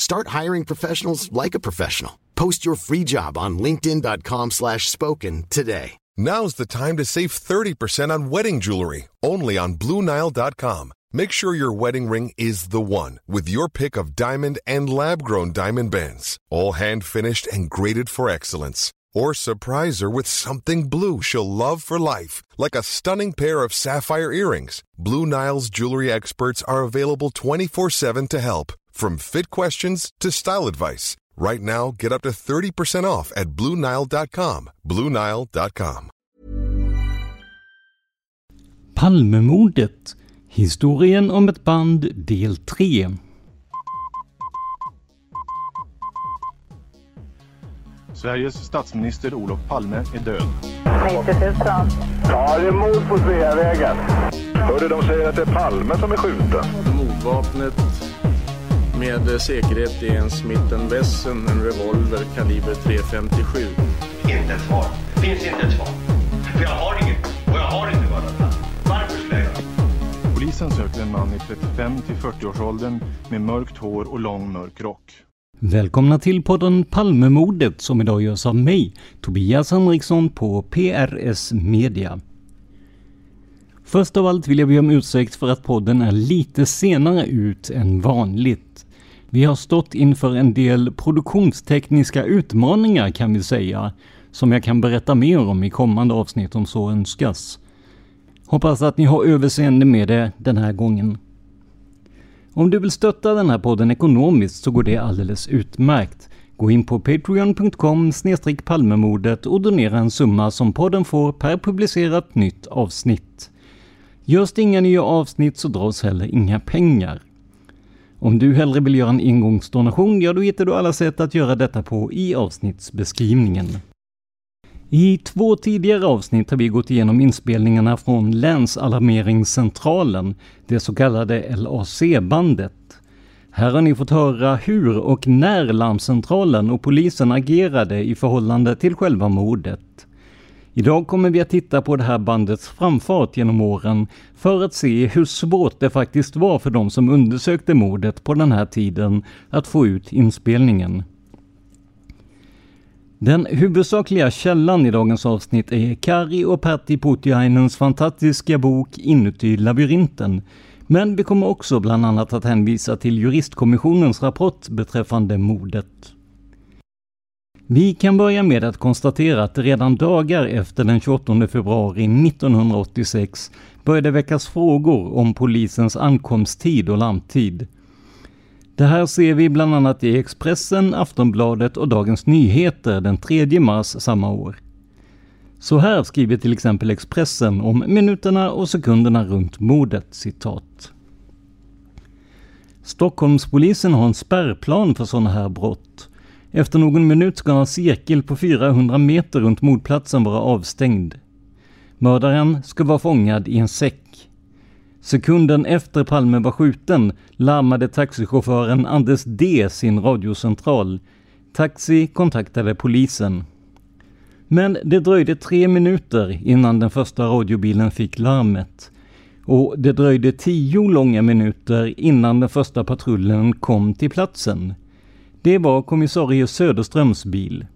Start hiring professionals like a professional. Post your free job on linkedin.com slash spoken today. Now's the time to save 30% on wedding jewelry, only on BlueNile.com. Make sure your wedding ring is the one with your pick of diamond and lab-grown diamond bands, all hand-finished and graded for excellence. Or surprise her with something blue she'll love for life, like a stunning pair of sapphire earrings. Blue Nile's jewelry experts are available 24-7 to help. From fit questions to style advice. Right now, get up to 30% off at BlueNile.com. BlueNile.com. Palmemordet. Historien om ett band del 3. Sveriges statsminister Olof Palme är död. 90 000. Ja, det är mord på Sveavägen. Hörde de säger att det är Palme som är skjuten. Mordvapnet med säkerhet är en Smith Wesson, en revolver kaliber .357. Inte ett svar. Finns inte ett svar. För jag har inget. Och jag har inte varit Varför skulle jag göra Polisen söker en man i 35 till 40-årsåldern med mörkt hår och lång mörk rock. Välkomna till podden Palmemordet som idag görs av mig, Tobias Henriksson på PRS Media. Först av allt vill jag be om ursäkt för att podden är lite senare ut än vanligt. Vi har stått inför en del produktionstekniska utmaningar kan vi säga, som jag kan berätta mer om i kommande avsnitt om så önskas. Hoppas att ni har överseende med det den här gången. Om du vill stötta den här podden ekonomiskt så går det alldeles utmärkt. Gå in på patreon.com palmemordet och donera en summa som podden får per publicerat nytt avsnitt. Görs det inga nya avsnitt så dras heller inga pengar. Om du hellre vill göra en engångsdonation, ja då hittar du alla sätt att göra detta på i avsnittsbeskrivningen. I två tidigare avsnitt har vi gått igenom inspelningarna från Länsalarmeringscentralen, det så kallade LAC-bandet. Här har ni fått höra hur och när larmcentralen och polisen agerade i förhållande till själva mordet. Idag kommer vi att titta på det här bandets framfart genom åren för att se hur svårt det faktiskt var för de som undersökte mordet på den här tiden att få ut inspelningen. Den huvudsakliga källan i dagens avsnitt är Kari och Pertti Putiainens fantastiska bok Inuti labyrinten. Men vi kommer också bland annat att hänvisa till juristkommissionens rapport beträffande mordet. Vi kan börja med att konstatera att redan dagar efter den 28 februari 1986 började väckas frågor om polisens ankomsttid och larmtid. Det här ser vi bland annat i Expressen, Aftonbladet och Dagens Nyheter den 3 mars samma år. Så här skriver till exempel Expressen om minuterna och sekunderna runt mordet, citat. Stockholmspolisen har en spärrplan för sådana här brott. Efter någon minut ska en cirkel på 400 meter runt mordplatsen vara avstängd. Mördaren ska vara fångad i en säck. Sekunden efter Palme var skjuten larmade taxichauffören Anders D sin radiocentral. Taxi kontaktade polisen. Men det dröjde tre minuter innan den första radiobilen fick larmet. Och det dröjde tio långa minuter innan den första patrullen kom till platsen. Det var kommissarie Söderströms bil.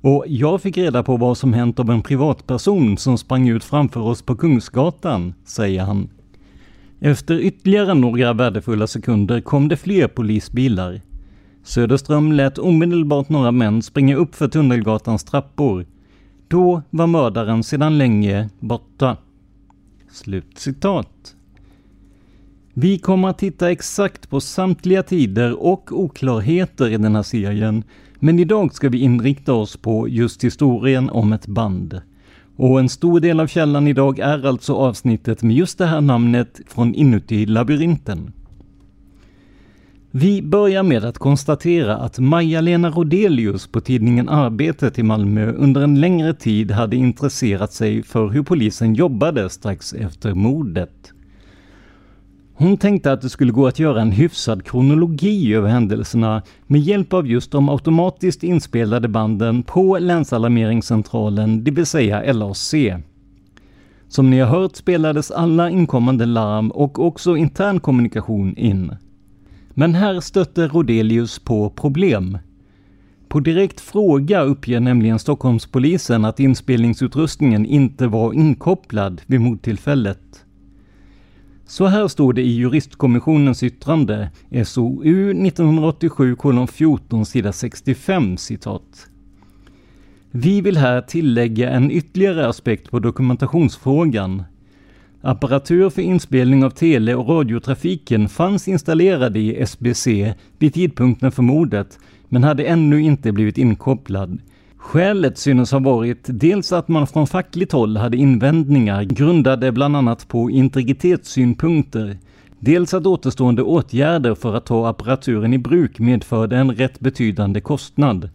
Och jag fick reda på vad som hänt av en privatperson som sprang ut framför oss på Kungsgatan, säger han. Efter ytterligare några värdefulla sekunder kom det fler polisbilar. Söderström lät omedelbart några män springa upp för Tunnelgatans trappor. Då var mördaren sedan länge borta. Slut citat. Vi kommer att titta exakt på samtliga tider och oklarheter i den här serien, men idag ska vi inrikta oss på just historien om ett band. Och en stor del av källan idag är alltså avsnittet med just det här namnet från inuti labyrinten. Vi börjar med att konstatera att Maja-Lena Rodelius på tidningen Arbetet i Malmö under en längre tid hade intresserat sig för hur polisen jobbade strax efter mordet. Hon tänkte att det skulle gå att göra en hyfsad kronologi över händelserna med hjälp av just de automatiskt inspelade banden på Länsalarmeringscentralen, det vill säga LAC. Som ni har hört spelades alla inkommande larm och också intern kommunikation in. Men här stötte Rodelius på problem. På direkt fråga uppger nämligen Stockholmspolisen att inspelningsutrustningen inte var inkopplad vid mordtillfället. Så här står det i Juristkommissionens yttrande, SOU 1987-14 sida 65 citat. Vi vill här tillägga en ytterligare aspekt på dokumentationsfrågan. Apparatur för inspelning av tele och radiotrafiken fanns installerade i SBC vid tidpunkten för mordet, men hade ännu inte blivit inkopplad. Skälet synes ha varit dels att man från fackligt håll hade invändningar grundade bland annat på integritetssynpunkter, dels att återstående åtgärder för att ta apparaturen i bruk medförde en rätt betydande kostnad.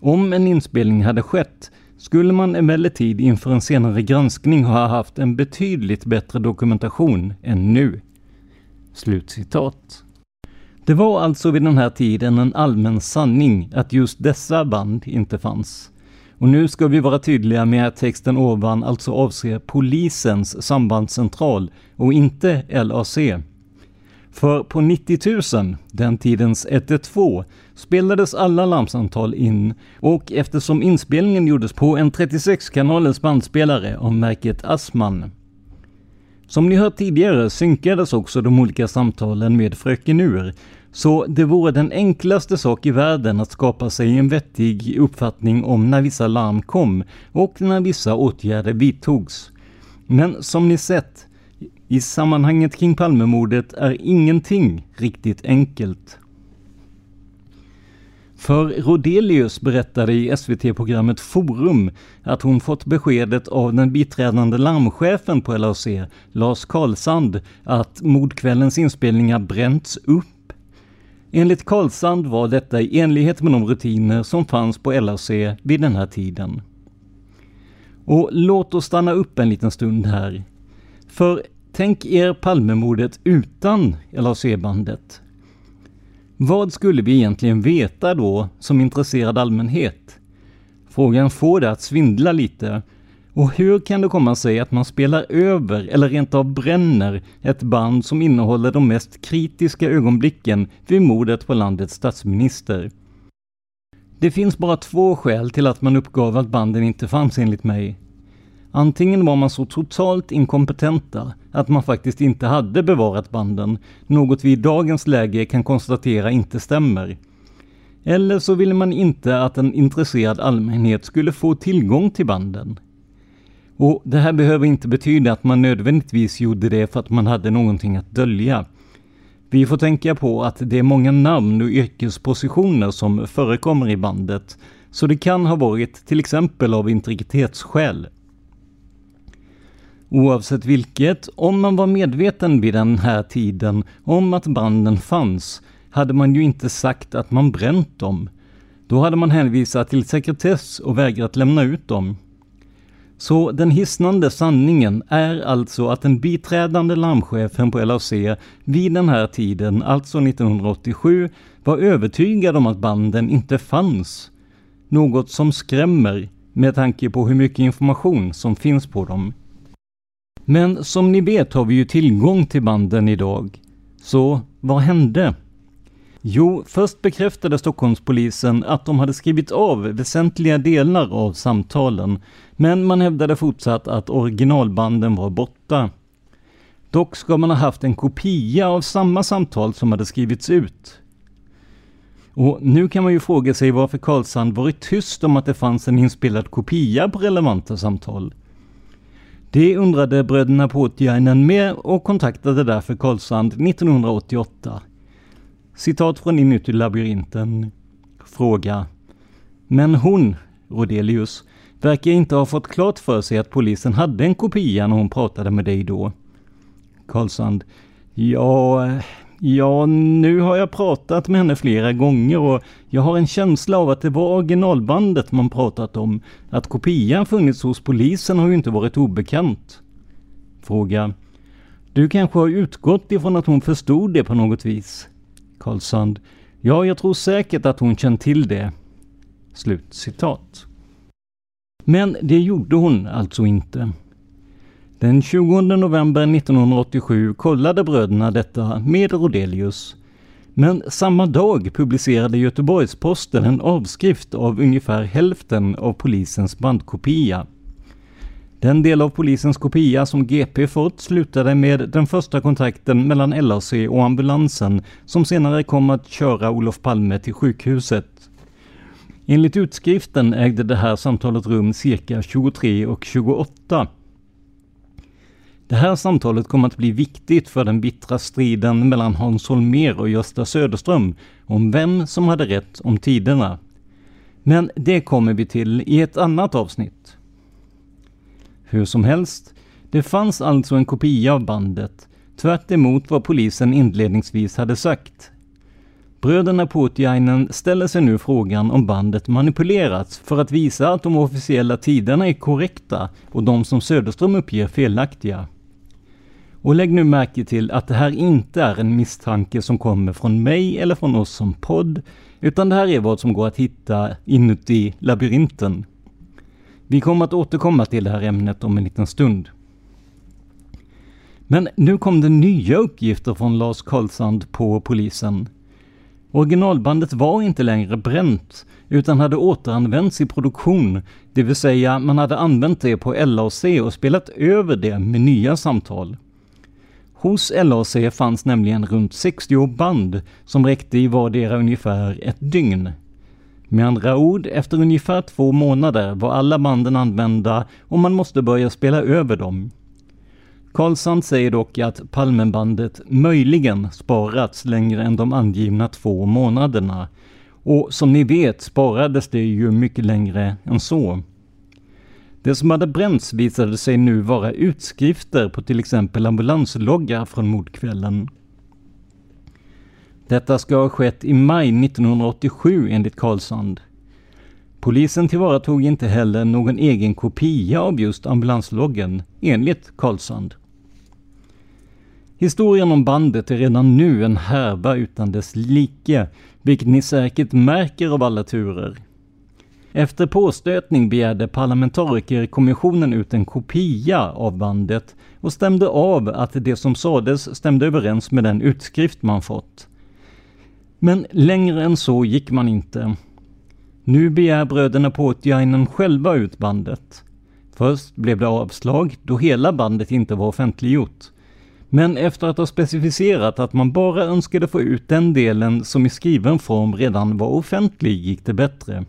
Om en inspelning hade skett skulle man emellertid inför en senare granskning ha haft en betydligt bättre dokumentation än nu. Slutcitat. Det var alltså vid den här tiden en allmän sanning att just dessa band inte fanns. Och nu ska vi vara tydliga med att texten ovan alltså avser polisens sambandscentral och inte LAC. För på 90 000, den tidens 112, spelades alla larmsamtal in och eftersom inspelningen gjordes på en 36-kanalens bandspelare av märket Assman som ni hört tidigare synkades också de olika samtalen med Fröken Ur, så det vore den enklaste sak i världen att skapa sig en vettig uppfattning om när vissa larm kom och när vissa åtgärder vidtogs. Men som ni sett, i sammanhanget kring Palmemordet är ingenting riktigt enkelt. För Rodelius berättade i SVT-programmet Forum att hon fått beskedet av den biträdande larmchefen på LAC, Lars Karlsand, att mordkvällens inspelningar bränts upp. Enligt Karlsand var detta i enlighet med de rutiner som fanns på LAC vid den här tiden. Och låt oss stanna upp en liten stund här. För tänk er Palmemordet utan LAC-bandet. Vad skulle vi egentligen veta då som intresserad allmänhet? Frågan får det att svindla lite. Och hur kan det komma sig att man spelar över eller rent av bränner ett band som innehåller de mest kritiska ögonblicken vid mordet på landets statsminister? Det finns bara två skäl till att man uppgav att banden inte fanns enligt mig. Antingen var man så totalt inkompetenta att man faktiskt inte hade bevarat banden, något vi i dagens läge kan konstatera inte stämmer. Eller så ville man inte att en intresserad allmänhet skulle få tillgång till banden. Och det här behöver inte betyda att man nödvändigtvis gjorde det för att man hade någonting att dölja. Vi får tänka på att det är många namn och yrkespositioner som förekommer i bandet, så det kan ha varit till exempel av integritetsskäl. Oavsett vilket, om man var medveten vid den här tiden om att banden fanns, hade man ju inte sagt att man bränt dem. Då hade man hänvisat till sekretess och vägrat lämna ut dem. Så den hisnande sanningen är alltså att den biträdande larmchefen på LAC vid den här tiden, alltså 1987, var övertygad om att banden inte fanns. Något som skrämmer med tanke på hur mycket information som finns på dem. Men som ni vet har vi ju tillgång till banden idag. Så vad hände? Jo, först bekräftade Stockholmspolisen att de hade skrivit av väsentliga delar av samtalen, men man hävdade fortsatt att originalbanden var borta. Dock ska man ha haft en kopia av samma samtal som hade skrivits ut. Och nu kan man ju fråga sig varför Karlsson varit tyst om att det fanns en inspelad kopia på relevanta samtal. Det undrade bröderna Puotiainen med och kontaktade därför Karlsand 1988. Citat från Inuti labyrinten. Fråga. Men hon, Rodelius, verkar inte ha fått klart för sig att polisen hade en kopia när hon pratade med dig då. Karlsand. Ja, ja, nu har jag pratat med henne flera gånger och jag har en känsla av att det var originalbandet man pratat om. Att kopian funnits hos polisen har ju inte varit obekant. Fråga. Du kanske har utgått ifrån att hon förstod det på något vis? Karlsand. Ja, jag tror säkert att hon känt till det. Slut citat. Men det gjorde hon alltså inte. Den 20 november 1987 kollade bröderna detta med Rodelius. Men samma dag publicerade Göteborgs-Posten en avskrift av ungefär hälften av polisens bandkopia. Den del av polisens kopia som GP fått slutade med den första kontakten mellan LAC och ambulansen som senare kom att köra Olof Palme till sjukhuset. Enligt utskriften ägde det här samtalet rum cirka 23 och 28. Det här samtalet kommer att bli viktigt för den bittra striden mellan Hans Holmér och Gösta Söderström om vem som hade rätt om tiderna. Men det kommer vi till i ett annat avsnitt. Hur som helst, det fanns alltså en kopia av bandet, tvärt vad polisen inledningsvis hade sagt. Bröderna Puutiainen ställer sig nu frågan om bandet manipulerats för att visa att de officiella tiderna är korrekta och de som Söderström uppger felaktiga. Och lägg nu märke till att det här inte är en misstanke som kommer från mig eller från oss som podd, utan det här är vad som går att hitta inuti labyrinten. Vi kommer att återkomma till det här ämnet om en liten stund. Men nu kom det nya uppgifter från Lars Karlsand på polisen. Originalbandet var inte längre bränt, utan hade återanvänts i produktion, det vill säga man hade använt det på LAC och spelat över det med nya samtal. Hos LAC fanns nämligen runt 60 band som räckte i vardera ungefär ett dygn. Med andra ord, efter ungefär två månader var alla banden använda och man måste börja spela över dem. Karlsson säger dock att Palmenbandet möjligen sparats längre än de angivna två månaderna. Och som ni vet sparades det ju mycket längre än så. Det som hade bränts visade sig nu vara utskrifter på till exempel ambulansloggar från mordkvällen. Detta ska ha skett i maj 1987 enligt Karlsson. Polisen tillvaratog inte heller någon egen kopia av just ambulansloggen, enligt Karlsson. Historien om bandet är redan nu en härva utan dess like, vilket ni säkert märker av alla turer. Efter påstötning begärde parlamentarikerkommissionen ut en kopia av bandet och stämde av att det som sades stämde överens med den utskrift man fått. Men längre än så gick man inte. Nu begär bröderna Portiainen själva ut bandet. Först blev det avslag då hela bandet inte var offentliggjort. Men efter att ha specificerat att man bara önskade få ut den delen som i skriven form redan var offentlig gick det bättre.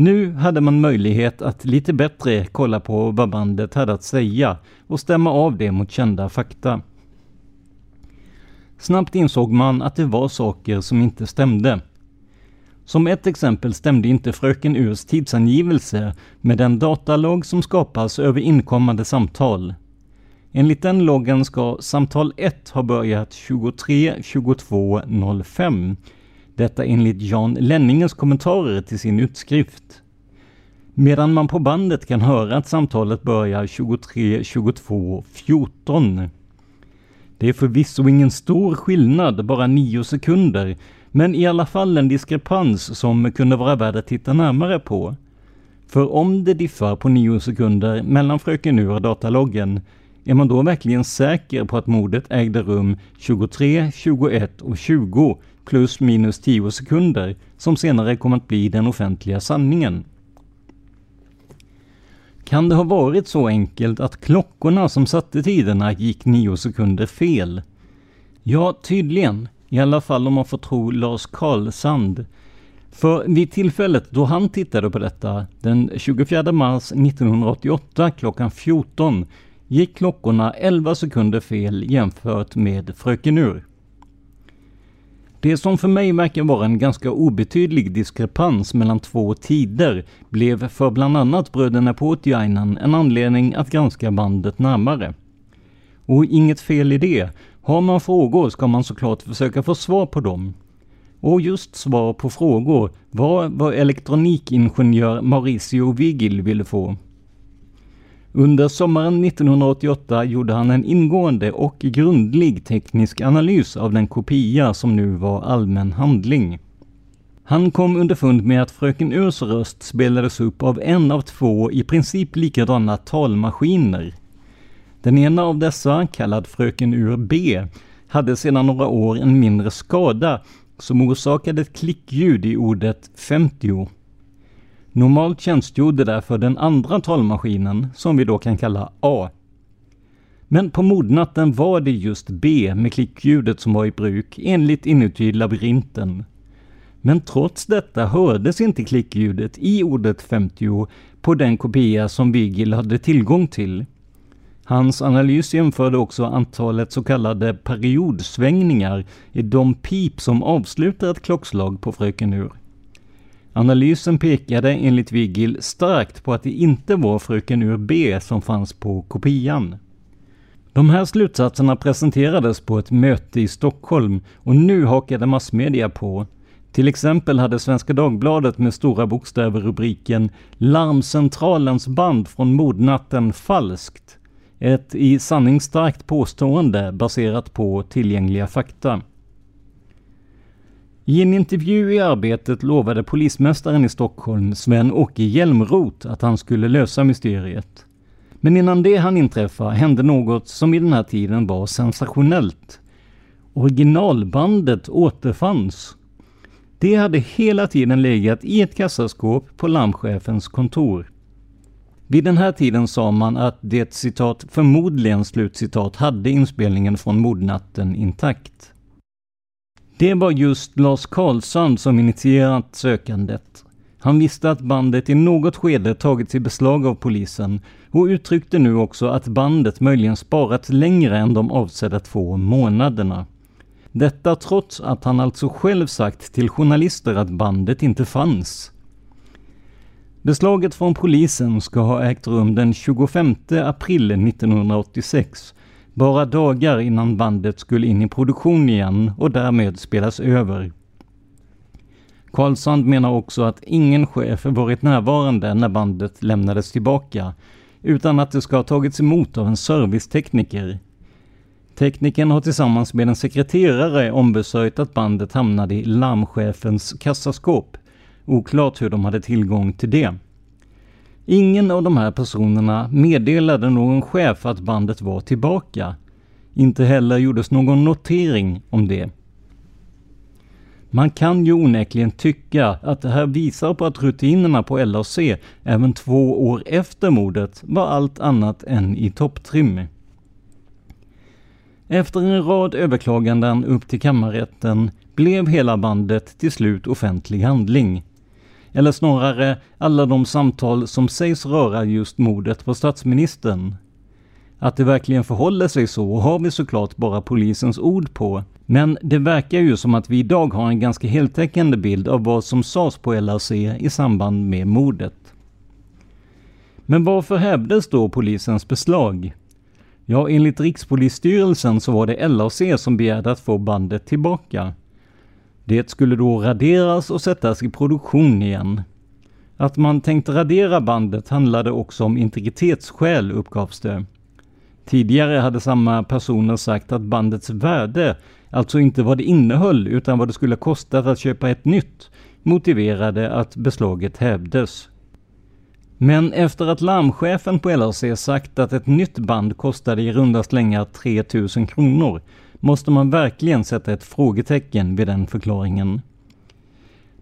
Nu hade man möjlighet att lite bättre kolla på vad bandet hade att säga och stämma av det mot kända fakta. Snabbt insåg man att det var saker som inte stämde. Som ett exempel stämde inte Fröken Urs tidsangivelse med den datalog som skapas över inkommande samtal. Enligt den loggen ska samtal 1 ha börjat 23.22.05 detta enligt Jan Lenningens kommentarer till sin utskrift. Medan man på bandet kan höra att samtalet börjar 23.22.14. Det är förvisso ingen stor skillnad, bara nio sekunder, men i alla fall en diskrepans som kunde vara värd att titta närmare på. För om det diffar på nio sekunder mellan Fröken Ur och dataloggen, är man då verkligen säker på att mordet ägde rum 23, 21 och 20 plus minus 10 sekunder som senare kom att bli den offentliga sanningen. Kan det ha varit så enkelt att klockorna som satte tiderna gick 9 sekunder fel? Ja, tydligen. I alla fall om man får tro Lars Karlsand. För vid tillfället då han tittade på detta, den 24 mars 1988 klockan 14, gick klockorna 11 sekunder fel jämfört med Fröken Ur. Det som för mig verkar vara en ganska obetydlig diskrepans mellan två tider blev för bland annat bröderna Puutiainen en anledning att granska bandet närmare. Och inget fel i det. Har man frågor ska man såklart försöka få svar på dem. Och just svar på frågor var vad elektronikingenjör Mauricio Vigil ville få. Under sommaren 1988 gjorde han en ingående och grundlig teknisk analys av den kopia som nu var allmän handling. Han kom underfund med att Fröken Urs röst spelades upp av en av två i princip likadana talmaskiner. Den ena av dessa, kallad Fröken Ur B, hade sedan några år en mindre skada som orsakade ett klickljud i ordet 50. Normalt tjänstgjorde därför den andra talmaskinen, som vi då kan kalla A. Men på mordnatten var det just B med klickljudet som var i bruk, enligt inuti labyrinten. Men trots detta hördes inte klickljudet i ordet 50 på den kopia som Vigil hade tillgång till. Hans analys jämförde också antalet så kallade periodsvängningar i de pip som avslutar ett klockslag på Fröken Ur. Analysen pekade enligt Vigil starkt på att det inte var Fröken Ur B som fanns på kopian. De här slutsatserna presenterades på ett möte i Stockholm och nu hakade massmedia på. Till exempel hade Svenska Dagbladet med stora bokstäver rubriken ”Larmcentralens band från mordnatten falskt” Ett i sanning starkt påstående baserat på tillgängliga fakta. I en intervju i Arbetet lovade polismästaren i Stockholm, Sven-Åke Hjälmroth, att han skulle lösa mysteriet. Men innan det hann inträffa hände något som i den här tiden var sensationellt. Originalbandet återfanns. Det hade hela tiden legat i ett kassaskåp på larmchefens kontor. Vid den här tiden sa man att det citat förmodligen slutcitat hade inspelningen från mordnatten intakt. Det var just Lars Karlsson som initierat sökandet. Han visste att bandet i något skede tagits i beslag av polisen och uttryckte nu också att bandet möjligen sparat längre än de avsedda två månaderna. Detta trots att han alltså själv sagt till journalister att bandet inte fanns. Beslaget från polisen ska ha ägt rum den 25 april 1986, bara dagar innan bandet skulle in i produktion igen och därmed spelas över. Karlsand menar också att ingen chef varit närvarande när bandet lämnades tillbaka, utan att det ska ha tagits emot av en servicetekniker. Teknikern har tillsammans med en sekreterare ombesörjt att bandet hamnade i larmchefens kassaskåp, Oklart hur de hade tillgång till det. Ingen av de här personerna meddelade någon chef att bandet var tillbaka. Inte heller gjordes någon notering om det. Man kan ju onekligen tycka att det här visar på att rutinerna på LAC även två år efter mordet var allt annat än i topptrim. Efter en rad överklaganden upp till kammarrätten blev hela bandet till slut offentlig handling. Eller snarare alla de samtal som sägs röra just mordet på statsministern. Att det verkligen förhåller sig så har vi såklart bara polisens ord på. Men det verkar ju som att vi idag har en ganska heltäckande bild av vad som sades på LRC i samband med mordet. Men varför hävdes då polisens beslag? Ja, enligt Rikspolisstyrelsen så var det LRC som begärde att få bandet tillbaka. Det skulle då raderas och sättas i produktion igen. Att man tänkte radera bandet handlade också om integritetsskäl uppgavs det. Tidigare hade samma personer sagt att bandets värde, alltså inte vad det innehöll utan vad det skulle kostat att köpa ett nytt, motiverade att beslaget hävdes. Men efter att larmchefen på LRC sagt att ett nytt band kostade i runda slängar 3000 kronor måste man verkligen sätta ett frågetecken vid den förklaringen.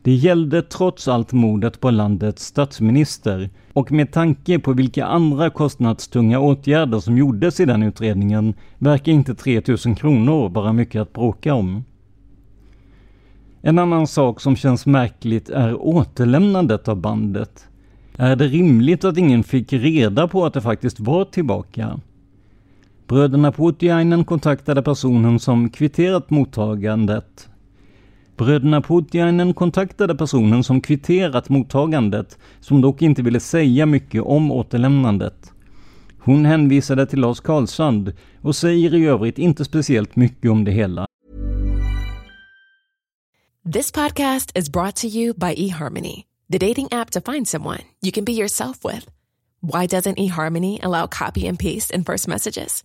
Det gällde trots allt mordet på landets statsminister och med tanke på vilka andra kostnadstunga åtgärder som gjordes i den utredningen verkar inte 3000 kronor vara mycket att bråka om. En annan sak som känns märkligt är återlämnandet av bandet. Är det rimligt att ingen fick reda på att det faktiskt var tillbaka? Bröderna Putiainen kontaktade personen som kvitterat mottagandet. Bröderna Putiainen kontaktade personen som kvitterat mottagandet, som dock inte ville säga mycket om återlämnandet. Hon hänvisade till Lars Karlsand och säger i övrigt inte speciellt mycket om det hela. This podcast is brought to you by eHarmony, the dating app to find someone you can be yourself with. Why doesn't eHarmony allow copy and paste in first messages?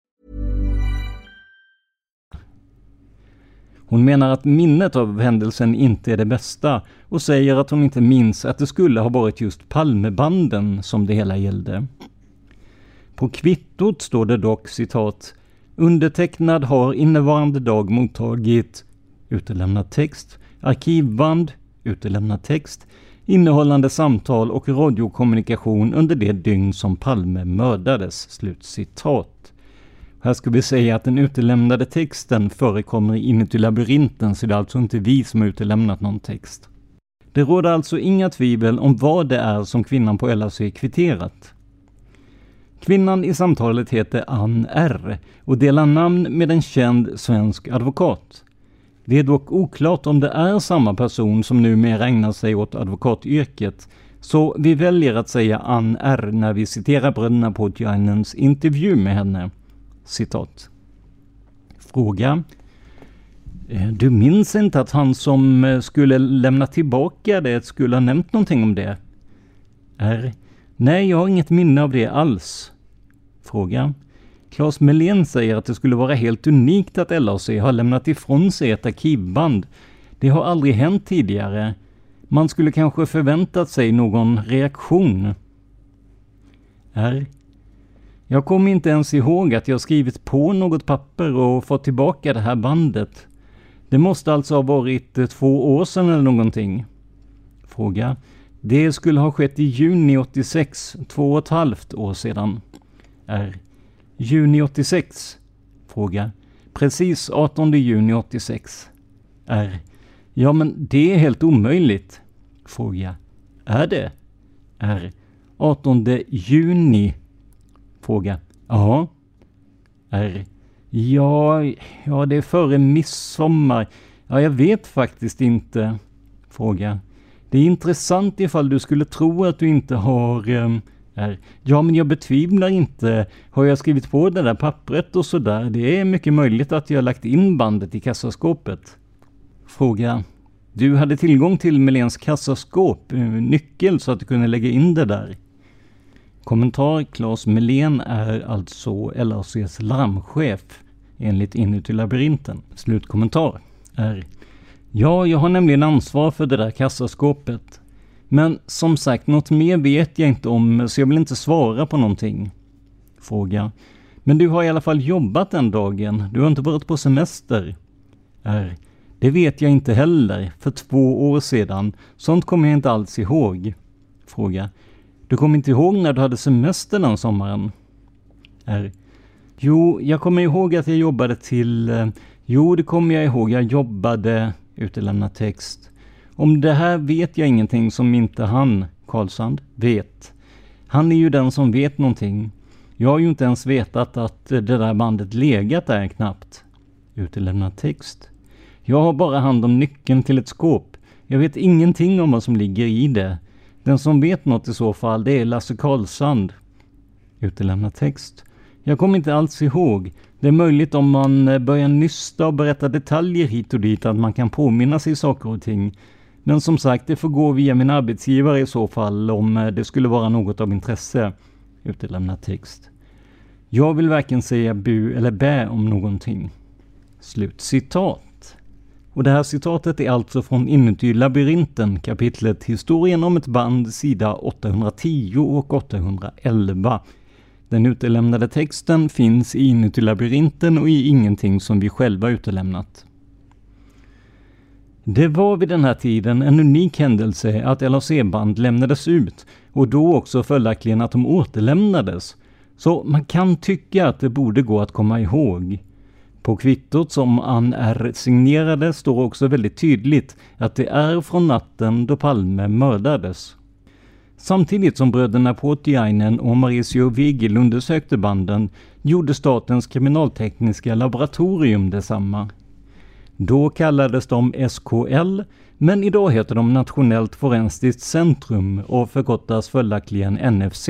Hon menar att minnet av händelsen inte är det bästa och säger att hon inte minns att det skulle ha varit just Palmebanden som det hela gällde. På kvittot står det dock citat Undertecknad har innevarande dag mottagit utelämnad text, arkivband, utelämnad text, innehållande samtal och radiokommunikation under det dygn som Palme mördades. Slutcitat. Här ska vi säga att den utelämnade texten förekommer inuti labyrinten, så det är alltså inte vi som har utelämnat någon text. Det råder alltså inga tvivel om vad det är som kvinnan på LAC kvitterat. Kvinnan i samtalet heter Ann R och delar namn med en känd svensk advokat. Det är dock oklart om det är samma person som numera ägnar sig åt advokatyrket, så vi väljer att säga Ann R när vi citerar bröderna Podjainens intervju med henne. Citat. Fråga. Eh, du minns inte att han som eh, skulle lämna tillbaka det skulle ha nämnt någonting om det? R. Nej, jag har inget minne av det alls. Fråga. Claes Melén säger att det skulle vara helt unikt att LAC har lämnat ifrån sig ett arkivband. Det har aldrig hänt tidigare. Man skulle kanske förväntat sig någon reaktion. R. Jag kommer inte ens ihåg att jag skrivit på något papper och fått tillbaka det här bandet. Det måste alltså ha varit eh, två år sedan eller någonting. Fråga. Det skulle ha skett i juni 86, två och ett halvt år sedan. R. Juni 86? Fråga. Precis 18 juni 86. R. Ja, men det är helt omöjligt. Fråga. Är det? R. 18 juni Fråga. Ja. R. Ja, ja, det är före midsommar. Ja, jag vet faktiskt inte. Fråga. Det är intressant ifall du skulle tro att du inte har... Um, R. Ja, men jag betvivlar inte. Har jag skrivit på det där pappret och sådär? Det är mycket möjligt att jag lagt in bandet i kassaskåpet. Fråga. Du hade tillgång till Melens kassaskåp, eh, nyckel, så att du kunde lägga in det där. Kommentar Claes Melén är alltså LRCs larmchef enligt Inuti labyrinten. Slutkommentar är Ja, jag har nämligen ansvar för det där kassaskåpet. Men som sagt, något mer vet jag inte om, så jag vill inte svara på någonting. Fråga. Men du har i alla fall jobbat den dagen, du har inte varit på semester? R. Det vet jag inte heller, för två år sedan. Sånt kommer jag inte alls ihåg. Fråga. Du kommer inte ihåg när du hade semester den sommaren? R. Jo, jag kommer ihåg att jag jobbade till... Eh, jo, det kommer jag ihåg. Jag jobbade... Utelämna text. Om det här vet jag ingenting som inte han, Karlsand, vet. Han är ju den som vet någonting. Jag har ju inte ens vetat att det där bandet legat där knappt. Utelämnad text. Jag har bara hand om nyckeln till ett skåp. Jag vet ingenting om vad som ligger i det. Den som vet något i så fall, det är Lasse Karlsand. Utelämnad text. Jag kommer inte alls ihåg. Det är möjligt om man eh, börjar nysta och berätta detaljer hit och dit att man kan påminna sig saker och ting. Men som sagt, det får gå via min arbetsgivare i så fall om eh, det skulle vara något av intresse. Utelämnad text. Jag vill varken säga bu eller bä om någonting. Slut citat. Och det här citatet är alltså från Inuti labyrinten, kapitlet Historien om ett band, sida 810 och 811. Den utelämnade texten finns i Inuti labyrinten och i ingenting som vi själva utelämnat. Det var vid den här tiden en unik händelse att LAC-band lämnades ut och då också följaktligen att de återlämnades. Så man kan tycka att det borde gå att komma ihåg. På kvittot som Ann R signerade står också väldigt tydligt att det är från natten då Palme mördades. Samtidigt som bröderna Puotiainen och Mauricio Vigil undersökte banden gjorde Statens kriminaltekniska laboratorium detsamma. Då kallades de SKL, men idag heter de Nationellt forensiskt centrum och förkortas följaktligen NFC.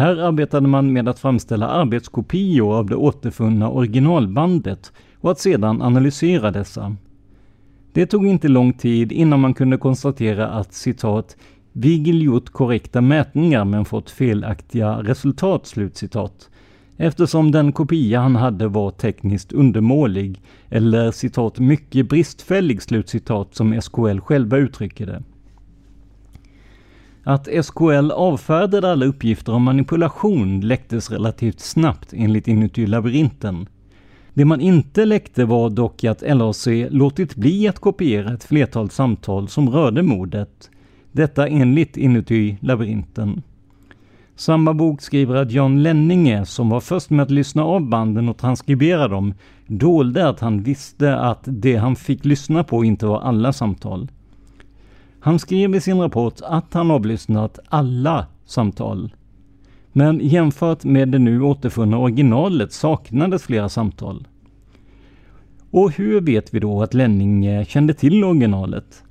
Här arbetade man med att framställa arbetskopior av det återfunna originalbandet och att sedan analysera dessa. Det tog inte lång tid innan man kunde konstatera att citat Vigil gjort korrekta mätningar men fått felaktiga resultat, slutcitat. Eftersom den kopia han hade var tekniskt undermålig, eller citat mycket bristfällig, slutcitat som SKL själva uttrycker det. Att SKL avfärdade alla uppgifter om manipulation läcktes relativt snabbt enligt Inuti labyrinten. Det man inte läckte var dock att LAC låtit bli att kopiera ett flertal samtal som rörde mordet. Detta enligt Inuti labyrinten. Samma bok skriver att Jan Lenninge, som var först med att lyssna av banden och transkribera dem, dolde att han visste att det han fick lyssna på inte var alla samtal. Han skrev i sin rapport att han avlyssnat alla samtal. Men jämfört med det nu återfunna originalet saknades flera samtal. Och hur vet vi då att Lenning kände till originalet?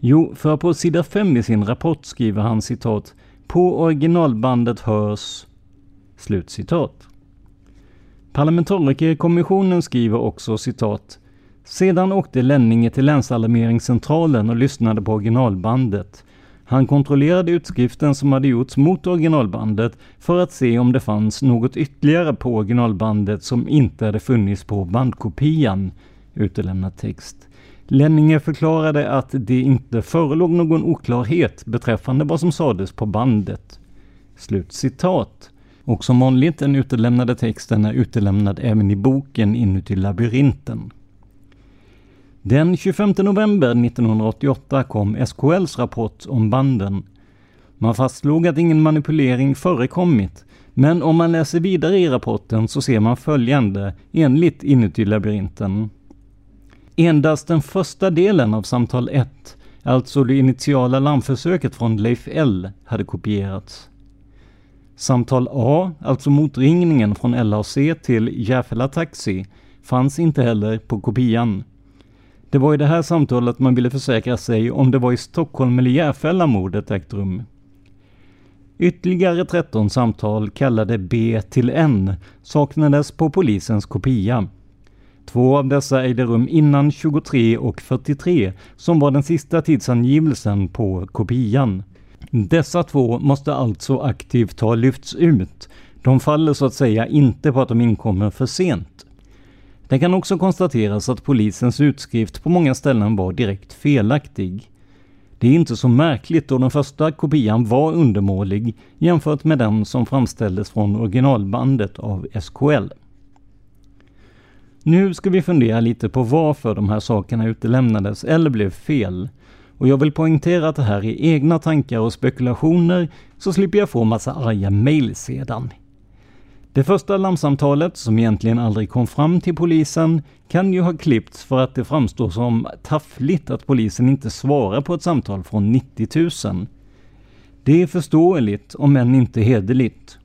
Jo, för på sida 5 i sin rapport skriver han citat ”På originalbandet hörs...” Slutcitat. Parlamentarikerkommissionen skriver också citat sedan åkte Lenninge till länsalarmeringscentralen och lyssnade på originalbandet. Han kontrollerade utskriften som hade gjorts mot originalbandet för att se om det fanns något ytterligare på originalbandet som inte hade funnits på bandkopian. Utelämnad text. Lenninge förklarade att det inte förelåg någon oklarhet beträffande vad som sades på bandet. Slut citat. Och som vanligt, den utelämnade texten är utelämnad även i boken Inuti labyrinten. Den 25 november 1988 kom SKLs rapport om banden. Man fastslog att ingen manipulering förekommit, men om man läser vidare i rapporten så ser man följande enligt Inuti labyrinten. Endast den första delen av samtal 1, alltså det initiala larmförsöket från Leif L, hade kopierats. Samtal A, alltså motringningen från LAC till Järfälla Taxi, fanns inte heller på kopian. Det var i det här samtalet man ville försäkra sig om det var i Stockholm eller Järfälla mordet ägt rum. Ytterligare 13 samtal kallade B till N saknades på polisens kopia. Två av dessa ägde rum innan 23 och 43, som var den sista tidsangivelsen på kopian. Dessa två måste alltså aktivt ha lyfts ut. De faller så att säga inte på att de inkommer för sent. Det kan också konstateras att polisens utskrift på många ställen var direkt felaktig. Det är inte så märkligt då den första kopian var undermålig jämfört med den som framställdes från originalbandet av SKL. Nu ska vi fundera lite på varför de här sakerna utelämnades eller blev fel. Och jag vill poängtera att det här är egna tankar och spekulationer, så slipper jag få massa arga mail sedan. Det första larmsamtalet, som egentligen aldrig kom fram till polisen, kan ju ha klippts för att det framstår som taffligt att polisen inte svarar på ett samtal från 90 000. Det är förståeligt, om än inte hederligt.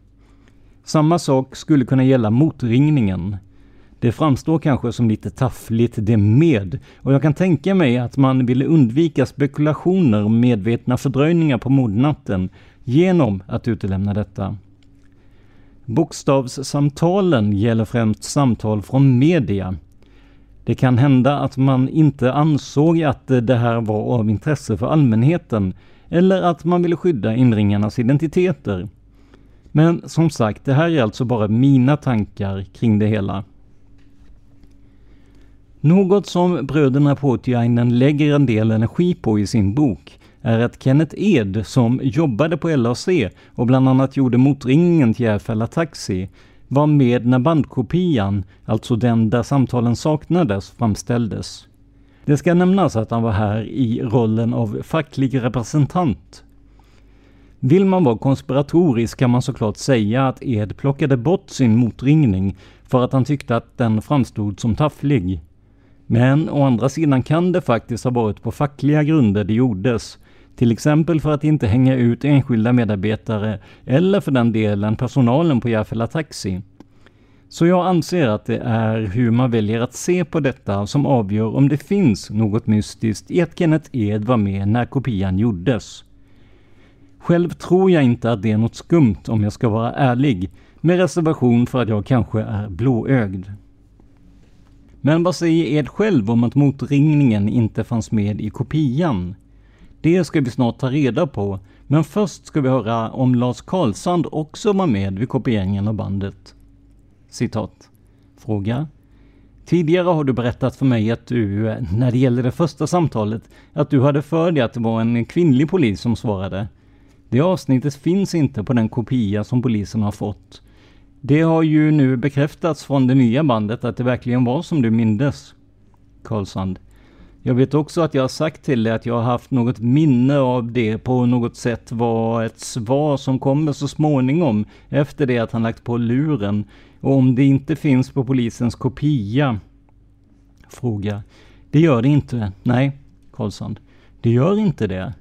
Samma sak skulle kunna gälla motringningen. Det framstår kanske som lite taffligt det med och jag kan tänka mig att man ville undvika spekulationer och medvetna fördröjningar på mordnatten genom att utelämna detta. Bokstavssamtalen gäller främst samtal från media. Det kan hända att man inte ansåg att det här var av intresse för allmänheten eller att man ville skydda inringarnas identiteter. Men som sagt, det här är alltså bara mina tankar kring det hela. Något som bröderna Poutiainen lägger en del energi på i sin bok är att Kenneth Ed, som jobbade på LAC och bland annat gjorde motringningen till Järfälla Taxi, var med när bandkopian, alltså den där samtalen saknades, framställdes. Det ska nämnas att han var här i rollen av facklig representant. Vill man vara konspiratorisk kan man såklart säga att Ed plockade bort sin motringning för att han tyckte att den framstod som tafflig. Men å andra sidan kan det faktiskt ha varit på fackliga grunder det gjordes. Till exempel för att inte hänga ut enskilda medarbetare eller för den delen personalen på Järfälla Taxi. Så jag anser att det är hur man väljer att se på detta som avgör om det finns något mystiskt i att Kenneth Ed var med när kopian gjordes. Själv tror jag inte att det är något skumt om jag ska vara ärlig, med reservation för att jag kanske är blåögd. Men vad säger Ed själv om att motringningen inte fanns med i kopian? Det ska vi snart ta reda på, men först ska vi höra om Lars Karlsand också var med vid kopieringen av bandet. Citat. Fråga. Tidigare har du berättat för mig att du, när det gäller det första samtalet, att du hade för dig att det var en kvinnlig polis som svarade. Det avsnittet finns inte på den kopia som polisen har fått. Det har ju nu bekräftats från det nya bandet att det verkligen var som du mindes. Karlsand. Jag vet också att jag har sagt till dig att jag har haft något minne av det på något sätt var ett svar som kommer så småningom efter det att han lagt på luren. Och om det inte finns på polisens kopia? Fråga. Det gör det inte. Nej, Karlsson. Det gör inte det.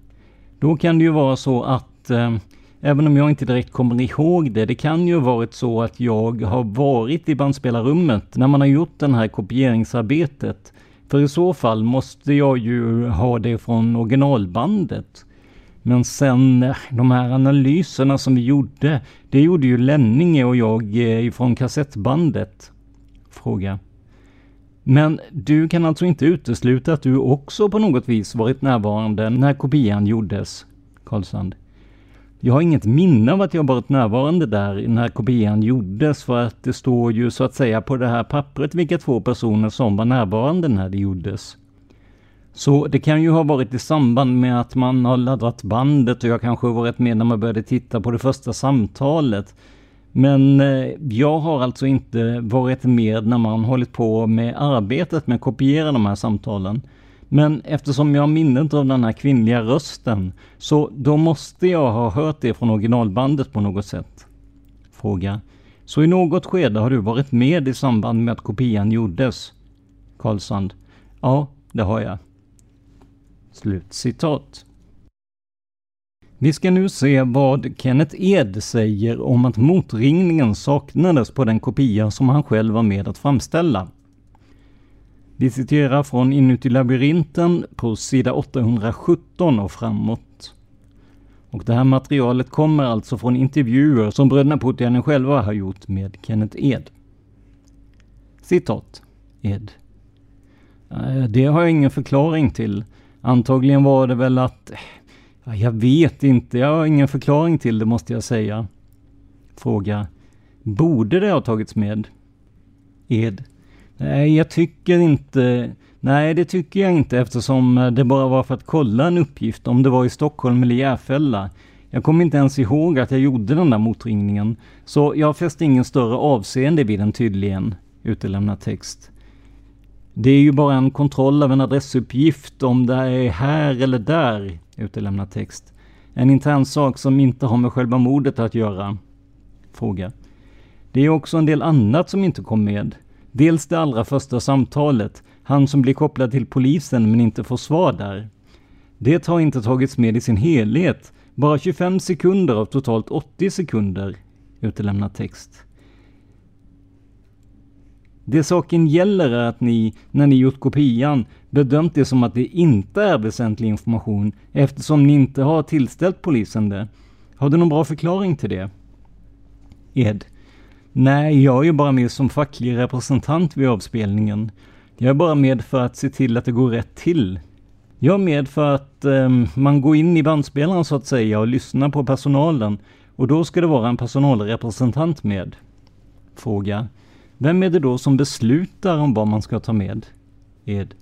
Då kan det ju vara så att eh, Även om jag inte direkt kommer ihåg det, det kan ju varit så att jag har varit i bandspelarrummet när man har gjort det här kopieringsarbetet. För i så fall måste jag ju ha det från originalbandet. Men sen eh, de här analyserna som vi gjorde, det gjorde ju Lenninge och jag eh, ifrån kassettbandet. Fråga. Men du kan alltså inte utesluta att du också på något vis varit närvarande när kopian gjordes? Karlsand. Jag har inget minne av att jag varit närvarande där när kopian gjordes för att det står ju så att säga på det här pappret vilka två personer som var närvarande när det gjordes. Så det kan ju ha varit i samband med att man har laddat bandet och jag kanske har varit med när man började titta på det första samtalet. Men eh, jag har alltså inte varit med när man hållit på med arbetet med att kopiera de här samtalen. Men eftersom jag har minnet av den här kvinnliga rösten, så då måste jag ha hört det från originalbandet på något sätt. Fråga. Så i något skede har du varit med i samband med att kopian gjordes? Karlsand. Ja, det har jag. Slut citat. Vi ska nu se vad Kenneth Ed säger om att motringningen saknades på den kopia som han själv var med att framställa. Vi citerar från Inuti labyrinten på sida 817 och framåt. Och det här materialet kommer alltså från intervjuer som bröderna Puutiainen själva har gjort med Kenneth Ed. Citat. Ed. Eh, det har jag ingen förklaring till. Antagligen var det väl att... Eh, jag vet inte, jag har ingen förklaring till det måste jag säga. Fråga. Borde det ha tagits med? Ed. Nej, jag tycker inte... Nej, det tycker jag inte eftersom eh, det bara var för att kolla en uppgift om det var i Stockholm eller Järfälla. Jag kommer inte ens ihåg att jag gjorde den där motringningen. Så jag fäste ingen större avseende vid den tydligen. Utelämnad text. Det är ju bara en kontroll av en adressuppgift om det är här eller där. Utelämnad text. En intern sak som inte har med själva mordet att göra. Fråga. Det är också en del annat som inte kom med. Dels det allra första samtalet, han som blir kopplad till polisen men inte får svar där. Det har inte tagits med i sin helhet, bara 25 sekunder av totalt 80 sekunder. Utelämnad text. Det saken gäller är att ni, när ni gjort kopian, bedömt det som att det inte är väsentlig information eftersom ni inte har tillställt polisen det. Har du någon bra förklaring till det? Ed. Nej, jag är ju bara med som facklig representant vid avspelningen. Jag är bara med för att se till att det går rätt till. Jag är med för att eh, man går in i bandspelaren så att säga och lyssnar på personalen och då ska det vara en personalrepresentant med. Fråga. Vem är det då som beslutar om vad man ska ta med? Ed.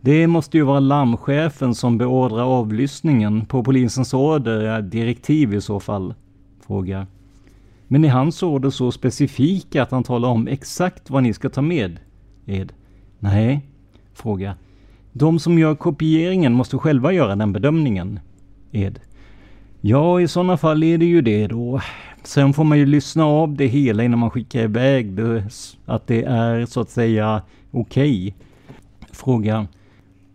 Det måste ju vara larmchefen som beordrar avlyssningen på polisens order, direktiv i så fall. Fråga. Men är hans order så specifika att han talar om exakt vad ni ska ta med? Ed. Nej. Fråga. De som gör kopieringen måste själva göra den bedömningen. Ed. Ja, i sådana fall är det ju det då. Sen får man ju lyssna av det hela innan man skickar iväg det, att det är så att säga okej. Okay. Fråga.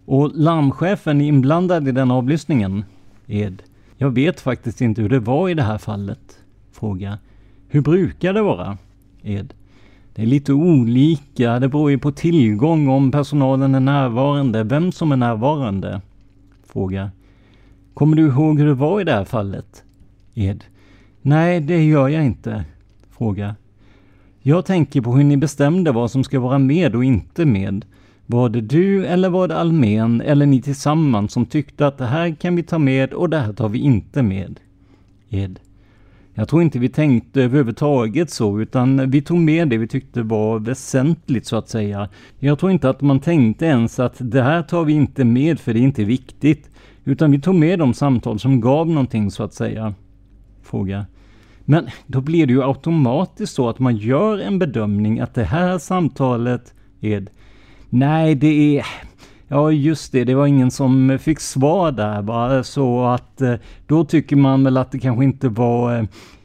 Och larmchefen är inblandad i den avlyssningen? Ed. Jag vet faktiskt inte hur det var i det här fallet. Fråga. Hur brukar det vara? Ed. Det är lite olika. Det beror ju på tillgång, om personalen är närvarande, vem som är närvarande. Fråga. Kommer du ihåg hur det var i det här fallet? Ed. Nej, det gör jag inte. Fråga. Jag tänker på hur ni bestämde vad som ska vara med och inte med. Var det du eller var det Almen eller ni tillsammans som tyckte att det här kan vi ta med och det här tar vi inte med? Ed. Jag tror inte vi tänkte överhuvudtaget så, utan vi tog med det vi tyckte var väsentligt så att säga. Jag tror inte att man tänkte ens att det här tar vi inte med för det är inte viktigt, utan vi tog med de samtal som gav någonting så att säga. Fråga. Men då blir det ju automatiskt så att man gör en bedömning att det här samtalet är... Nej, det är... Ja, just det, det var ingen som fick svar där bara, så att eh, då tycker man väl att det kanske inte var, eh,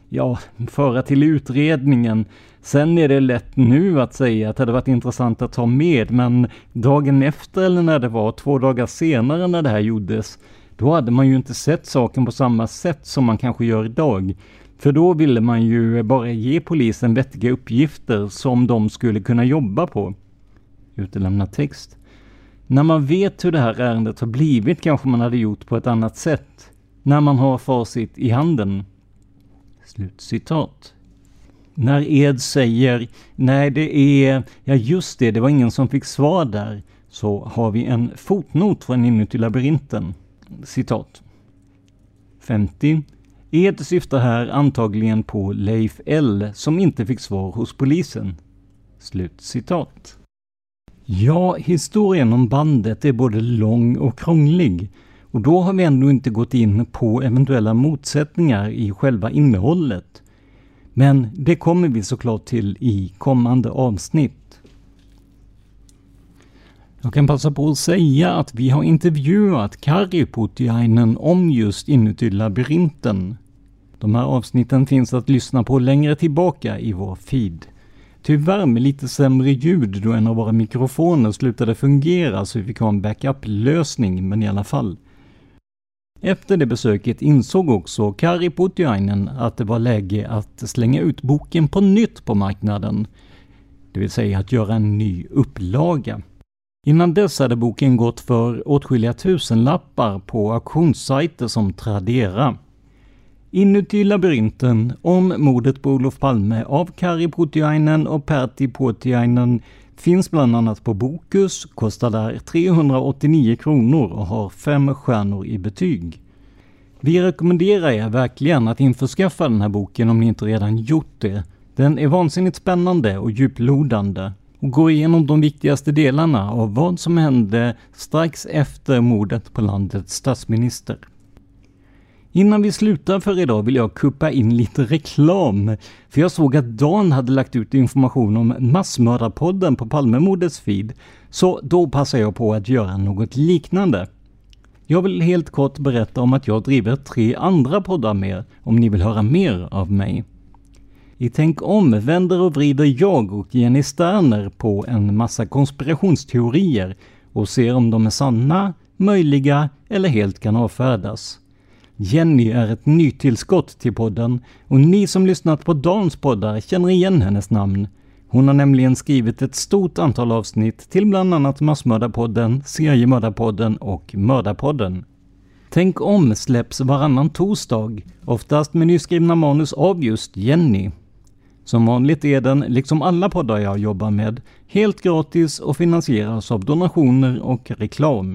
ja, föra till utredningen. Sen är det lätt nu att säga att det hade varit intressant att ta med, men dagen efter eller när det var, två dagar senare när det här gjordes, då hade man ju inte sett saken på samma sätt som man kanske gör idag. För då ville man ju bara ge polisen vettiga uppgifter som de skulle kunna jobba på. Utelämna text. När man vet hur det här ärendet har blivit kanske man hade gjort på ett annat sätt. När man har facit i handen. Slutcitat. När Ed säger nej det är, ja just det, det var ingen som fick svar där, så har vi en fotnot från inuti labyrinten. Citat. 50. Ed syftar här antagligen på Leif L som inte fick svar hos polisen. Slut citat. Ja, historien om bandet är både lång och krånglig. Och då har vi ändå inte gått in på eventuella motsättningar i själva innehållet. Men det kommer vi såklart till i kommande avsnitt. Jag kan passa på att säga att vi har intervjuat Kari Putiainen om just inuti labyrinten. De här avsnitten finns att lyssna på längre tillbaka i vår feed. Tyvärr med lite sämre ljud då en av våra mikrofoner slutade fungera så vi fick ha en backup-lösning, men i alla fall. Efter det besöket insåg också Kari Putiainen att det var läge att slänga ut boken på nytt på marknaden. Det vill säga att göra en ny upplaga. Innan dess hade boken gått för åtskilliga tusenlappar på auktionssajter som Tradera. Inuti labyrinten om mordet på Olof Palme av Kari Putiainen och Pertti Putiainen finns bland annat på Bokus, kostar där 389 kronor och har fem stjärnor i betyg. Vi rekommenderar er verkligen att införskaffa den här boken om ni inte redan gjort det. Den är vansinnigt spännande och djuplodande och går igenom de viktigaste delarna av vad som hände strax efter mordet på landets statsminister. Innan vi slutar för idag vill jag kuppa in lite reklam. För jag såg att Dan hade lagt ut information om Massmördarpodden på Palmemordets feed. Så då passar jag på att göra något liknande. Jag vill helt kort berätta om att jag driver tre andra poddar med om ni vill höra mer av mig. I Tänk om vänder och vrider jag och Jenny Sterner på en massa konspirationsteorier och ser om de är sanna, möjliga eller helt kan avfärdas. Jenny är ett nytillskott till podden och ni som lyssnat på Dans poddar känner igen hennes namn. Hon har nämligen skrivit ett stort antal avsnitt till bland annat Massmördarpodden, Seriemördarpodden och Mördarpodden. Tänk om släpps varannan torsdag, oftast med nyskrivna manus av just Jenny. Som vanligt är den, liksom alla poddar jag jobbar med, helt gratis och finansieras av donationer och reklam.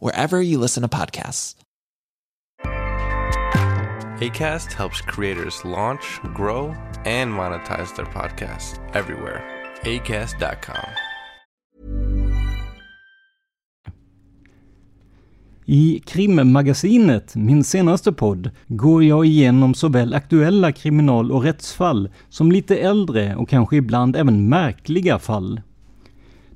wherever you listen to podcasts. ACAST helps creators launch, grow, and monetize their podcasts everywhere. ACAST.com. I Krimmagasinet, min senaste podd, går jag igenom såväl aktuella kriminal och rättsfall som lite äldre och kanske ibland även märkliga fall.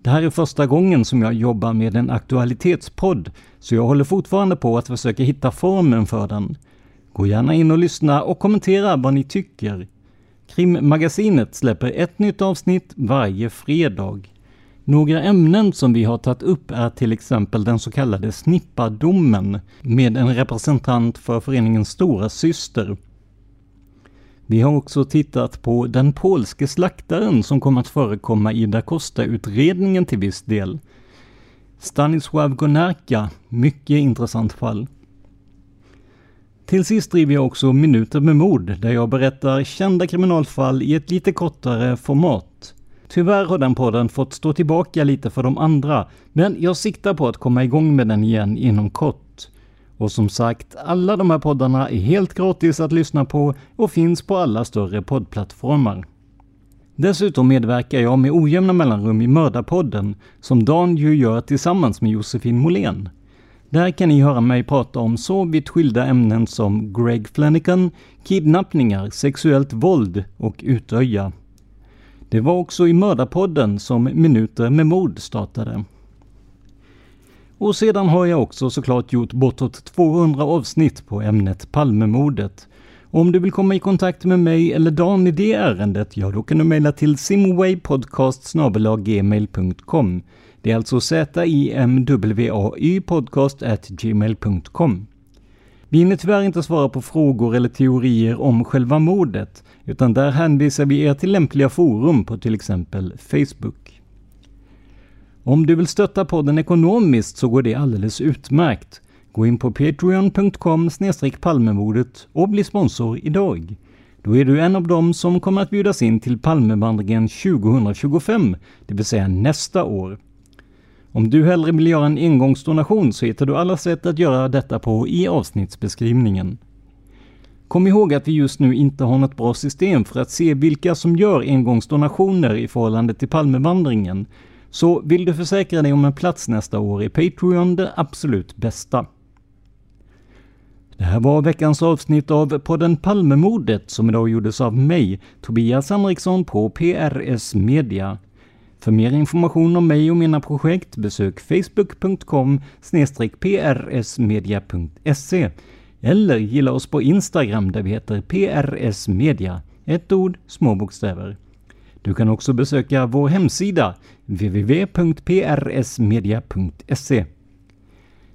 Det här är första gången som jag jobbar med en aktualitetspodd, så jag håller fortfarande på att försöka hitta formen för den. Gå gärna in och lyssna och kommentera vad ni tycker. Krimmagasinet släpper ett nytt avsnitt varje fredag. Några ämnen som vi har tagit upp är till exempel den så kallade snippadomen med en representant för föreningen Stora Syster. Vi har också tittat på den polske slaktaren som kom att förekomma i Da Costa-utredningen till viss del. Stanisław Gonarka, mycket intressant fall. Till sist driver jag också Minuter med mord, där jag berättar kända kriminalfall i ett lite kortare format. Tyvärr har den podden fått stå tillbaka lite för de andra, men jag siktar på att komma igång med den igen inom kort. Och som sagt, alla de här poddarna är helt gratis att lyssna på och finns på alla större poddplattformar. Dessutom medverkar jag med ojämna mellanrum i Mördarpodden, som Dan ju gör tillsammans med Josefin Måhlén. Där kan ni höra mig prata om så vitt skilda ämnen som Greg Flanagan, kidnappningar, sexuellt våld och utöja. Det var också i Mördarpodden som Minuter med mord startade. Och sedan har jag också såklart gjort bortåt 200 avsnitt på ämnet Palmemordet. Om du vill komma i kontakt med mig eller Dan i det ärendet, ja då kan du mejla till simwaypodcast.gmail.com. Det är alltså z-i-m-w-a-y Vi hinner tyvärr inte svara på frågor eller teorier om själva mordet, utan där hänvisar vi er till lämpliga forum på till exempel Facebook. Om du vill stötta podden ekonomiskt så går det alldeles utmärkt. Gå in på patreon.com palmemordet och bli sponsor idag. Då är du en av dem som kommer att bjudas in till Palmevandringen 2025, det vill säga nästa år. Om du hellre vill göra en engångsdonation så hittar du alla sätt att göra detta på i avsnittsbeskrivningen. Kom ihåg att vi just nu inte har något bra system för att se vilka som gör engångsdonationer i förhållande till Palmevandringen, så vill du försäkra dig om en plats nästa år är Patreon det absolut bästa. Det här var veckans avsnitt av podden Palmemordet som idag gjordes av mig, Tobias Henriksson på PRS Media. För mer information om mig och mina projekt besök facebook.com prsmedia.se eller gilla oss på Instagram där vi heter PRS Media. Ett ord, små bokstäver. Du kan också besöka vår hemsida www.prsmedia.se.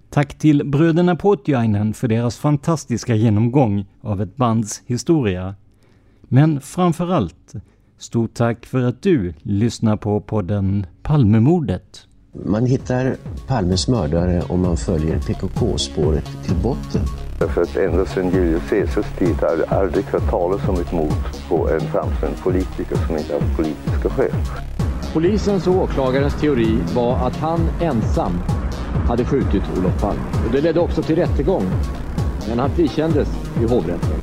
Tack till bröderna Potjainen för deras fantastiska genomgång av ett bands historia. Men framför allt, stort tack för att du lyssnar på podden Palmemordet. Man hittar Palmes mördare om man följer PKK-spåret till botten. Därför att ända sedan Julius Caesars tid har det aldrig hört talas om ett mord på en framstående politiker som inte haft politiska skäl. Polisens och åklagarens teori var att han ensam hade skjutit Olof Palme. Och det ledde också till rättegång. Men han frikändes i hovrätten.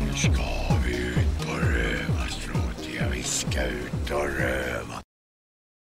Nu ska vi ut på rövarstråt. Jag viskar ut och röv.